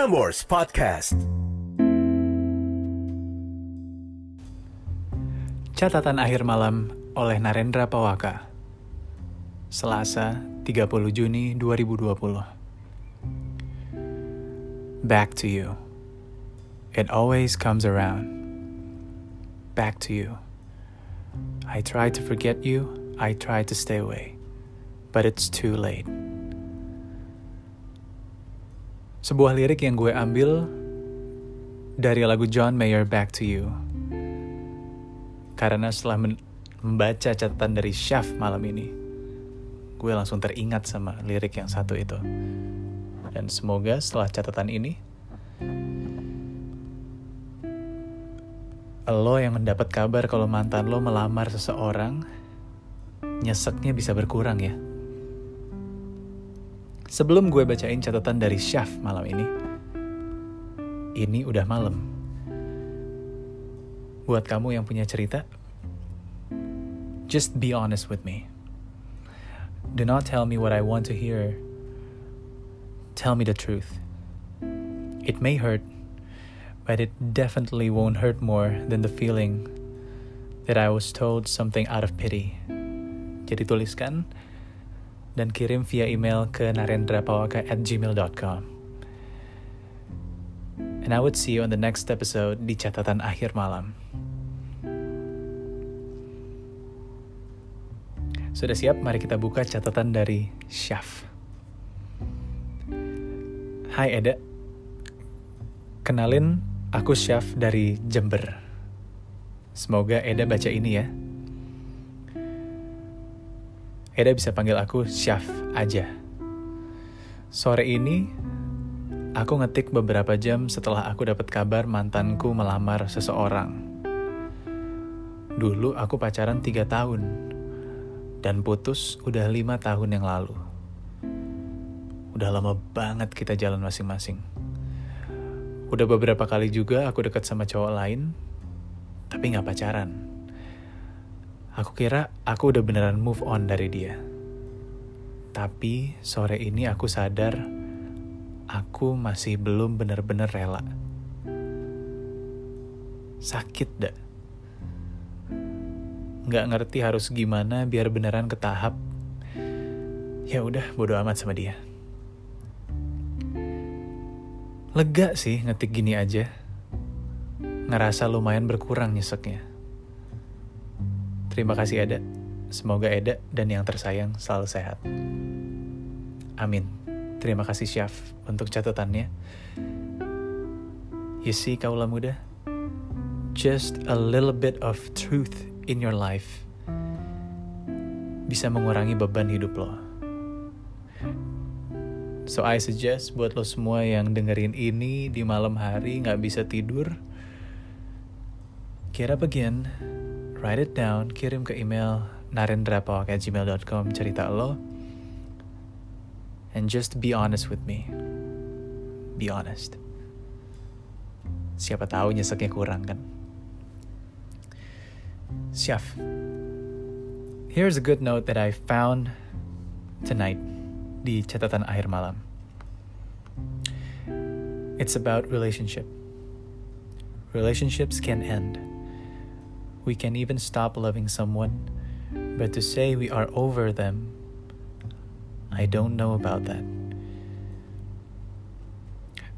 Prambors Podcast. Catatan akhir malam oleh Narendra Pawaka. Selasa, 30 Juni 2020. Back to you. It always comes around. Back to you. I try to forget you, I try to stay away. But it's too late. Sebuah lirik yang gue ambil dari lagu John Mayer Back to You. Karena setelah membaca catatan dari Chef malam ini, gue langsung teringat sama lirik yang satu itu. Dan semoga setelah catatan ini, lo yang mendapat kabar kalau mantan lo melamar seseorang, nyeseknya bisa berkurang ya. Sebelum gue bacain catatan dari Chef malam ini, ini udah malam. Buat kamu yang punya cerita, just be honest with me. Do not tell me what I want to hear. Tell me the truth. It may hurt, but it definitely won't hurt more than the feeling that I was told something out of pity. Jadi tuliskan dan kirim via email ke narendrapawaka at gmail.com. And I would see you on the next episode di catatan akhir malam. Sudah siap? Mari kita buka catatan dari Syaf. Hai Eda. Kenalin, aku Syaf dari Jember. Semoga Eda baca ini ya. Eda bisa panggil aku Syaf aja. Sore ini, aku ngetik beberapa jam setelah aku dapat kabar mantanku melamar seseorang. Dulu aku pacaran tiga tahun, dan putus udah lima tahun yang lalu. Udah lama banget kita jalan masing-masing. Udah beberapa kali juga aku dekat sama cowok lain, tapi nggak pacaran. Aku kira aku udah beneran move on dari dia. Tapi sore ini aku sadar aku masih belum bener-bener rela. Sakit dah. Nggak ngerti harus gimana biar beneran ke tahap. Ya udah, bodo amat sama dia. Lega sih ngetik gini aja. Ngerasa lumayan berkurang nyeseknya. Terima kasih Eda. Semoga Eda dan yang tersayang selalu sehat. Amin. Terima kasih Syaf untuk catatannya. You see kaulah muda? Just a little bit of truth in your life bisa mengurangi beban hidup lo. So I suggest buat lo semua yang dengerin ini di malam hari nggak bisa tidur, get up again, write it down, kirim ke email narendrapawak@gmail.com cerita lo, and just be honest with me. Be honest. Siapa tahu nyeseknya kurang kan? Chef. Here's a good note that I found tonight di catatan akhir malam. It's about relationship. Relationships can end. We can even stop loving someone, but to say we are over them, I don't know about that.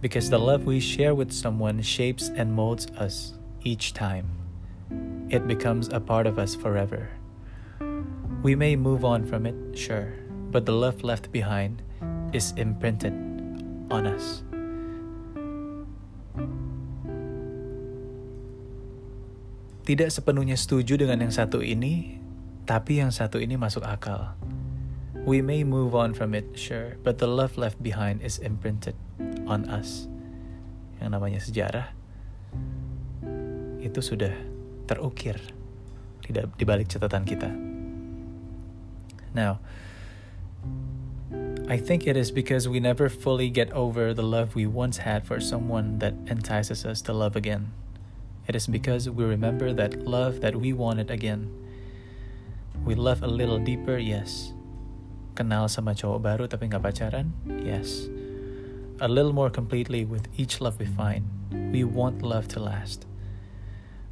Because the love we share with someone shapes and molds us each time. It becomes a part of us forever. We may move on from it, sure, but the love left behind is imprinted on us. Tidak sepenuhnya setuju dengan yang satu ini, tapi yang satu ini masuk akal. We may move on from it, sure, but the love left behind is imprinted on us. Yang namanya sejarah itu sudah terukir di balik catatan kita. Now, I think it is because we never fully get over the love we once had for someone that entices us to love again. It is because we remember that love that we wanted again. We love a little deeper, yes. Kenal sama cowok baru tapi nggak pacaran, yes. a little more completely with each love we find. We want love to last.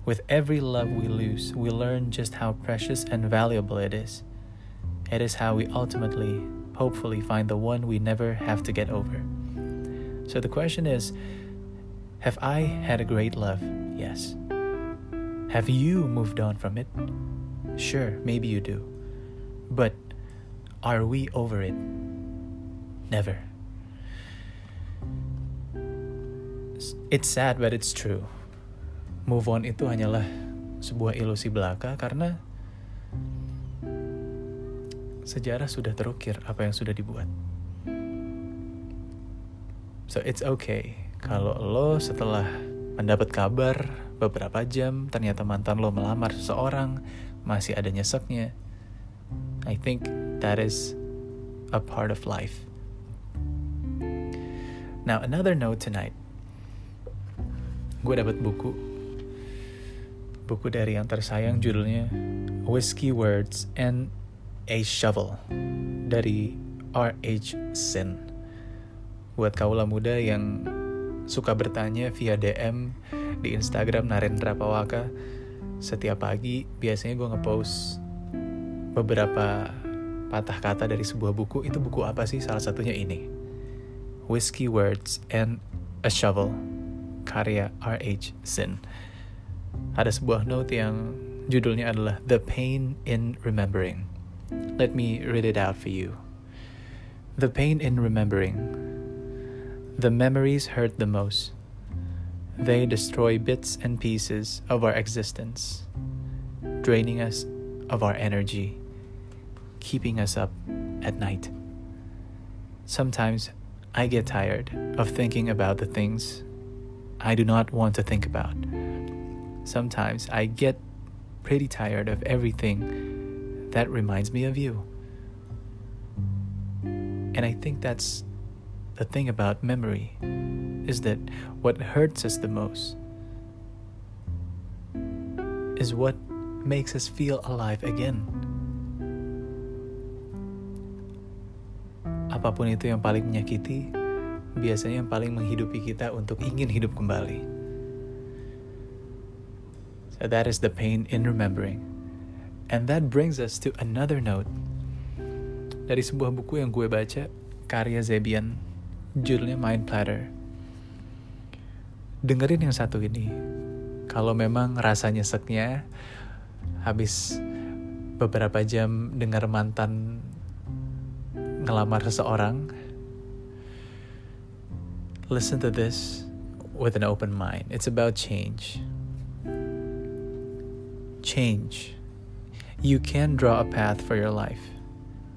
With every love we lose, we learn just how precious and valuable it is. It is how we ultimately, hopefully, find the one we never have to get over. So the question is Have I had a great love? Yes. Have you moved on from it? Sure, maybe you do. But are we over it? Never. It's sad but it's true. Move on itu hanyalah sebuah ilusi belaka karena sejarah sudah terukir apa yang sudah dibuat. So it's okay kalau lo setelah mendapat kabar beberapa jam ternyata mantan lo melamar seseorang masih ada nyeseknya. I think that is a part of life. Now another note tonight gue dapat buku buku dari yang tersayang judulnya Whiskey Words and a Shovel dari R.H. Sin buat kaula muda yang suka bertanya via DM di Instagram Narendra Pawaka setiap pagi biasanya gue ngepost beberapa patah kata dari sebuah buku itu buku apa sih salah satunya ini Whiskey Words and a Shovel karya R.H. Sin. Ada sebuah note yang judulnya adalah The Pain in Remembering. Let me read it out for you. The pain in remembering. The memories hurt the most. They destroy bits and pieces of our existence, draining us of our energy, keeping us up at night. Sometimes I get tired of thinking about the things I do not want to think about. Sometimes I get pretty tired of everything that reminds me of you. And I think that's the thing about memory is that what hurts us the most is what makes us feel alive again. Apa pun itu yang paling menyakiti, biasanya yang paling menghidupi kita untuk ingin hidup kembali. So that is the pain in remembering. And that brings us to another note. Dari sebuah buku yang gue baca, karya Zebian, judulnya Mind Platter. Dengerin yang satu ini. Kalau memang rasanya seknya habis beberapa jam dengar mantan ngelamar seseorang, listen to this with an open mind. It's about change. Change. You can draw a path for your life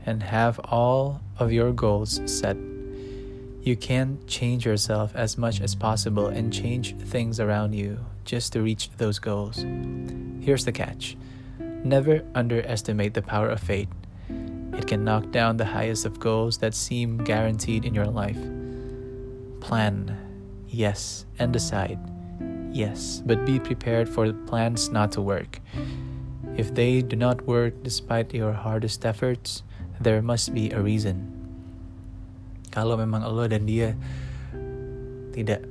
and have all of your goals set. You can change yourself as much as possible and change things around you just to reach those goals. Here's the catch never underestimate the power of fate. It can knock down the highest of goals that seem guaranteed in your life. Plan, yes, and decide, yes, but be prepared for the plans not to work. If they do not work despite your hardest efforts, there must be a reason. Kalau memang Allah dan dia tidak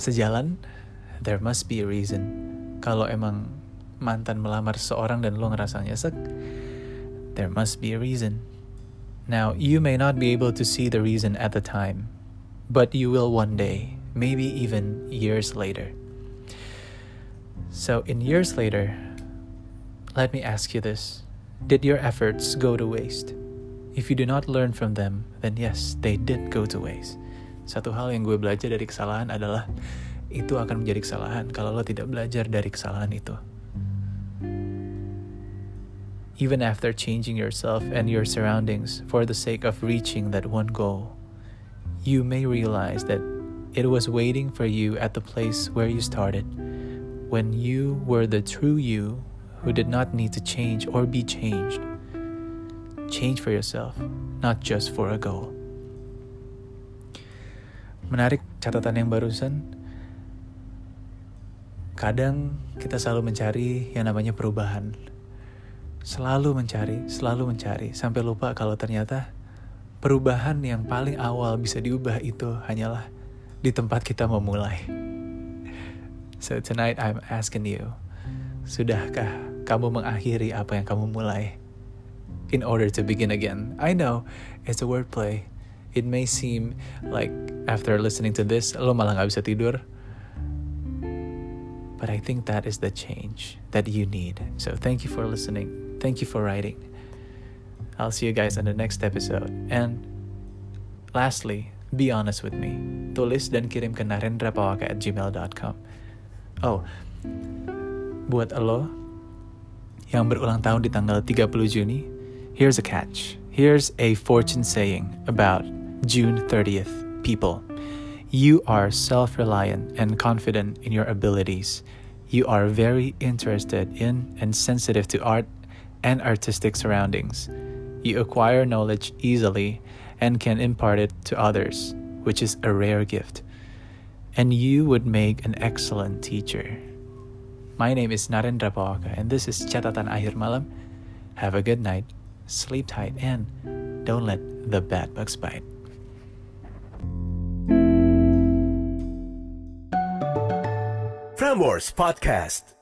sejalan, there must be a reason. Kalau emang mantan melamar seorang dan lo ngerasa nyesek, there must be a reason. Now, you may not be able to see the reason at the time, but you will one day, maybe even years later. So, in years later, let me ask you this Did your efforts go to waste? If you do not learn from them, then yes, they did go to waste. Satu hal yang gue belajar dari kesalahan adalah itu akan menjadi kesalahan kalau lo tidak belajar dari kesalahan itu. Even after changing yourself and your surroundings for the sake of reaching that one goal, you may realize that it was waiting for you at the place where you started, when you were the true you who did not need to change or be changed. Change for yourself, not just for a goal. Menarik catatan yang barusan. Kadang kita selalu mencari yang namanya perubahan. Selalu mencari, selalu mencari, sampai lupa kalau ternyata perubahan yang paling awal bisa diubah itu hanyalah di tempat kita memulai. So tonight I'm asking you, sudahkah kamu mengakhiri apa yang kamu mulai? In order to begin again. I know it's a wordplay. It may seem like after listening to this, lo malah gak bisa tidur. But I think that is the change that you need. So thank you for listening. Thank you for writing. I'll see you guys on the next episode. And lastly, be honest with me. Tulis dan kirim ke narendrapawaka at gmail.com. Oh, buat lo yang berulang tahun di tanggal 30 Juni, here's a catch. Here's a fortune saying about June 30th people. You are self reliant and confident in your abilities. You are very interested in and sensitive to art and artistic surroundings. You acquire knowledge easily and can impart it to others, which is a rare gift and you would make an excellent teacher. My name is Narendra Pawaka, and this is Catatan Akhir Malam. Have a good night, sleep tight, and don't let the bad bugs bite. Frameworks Podcast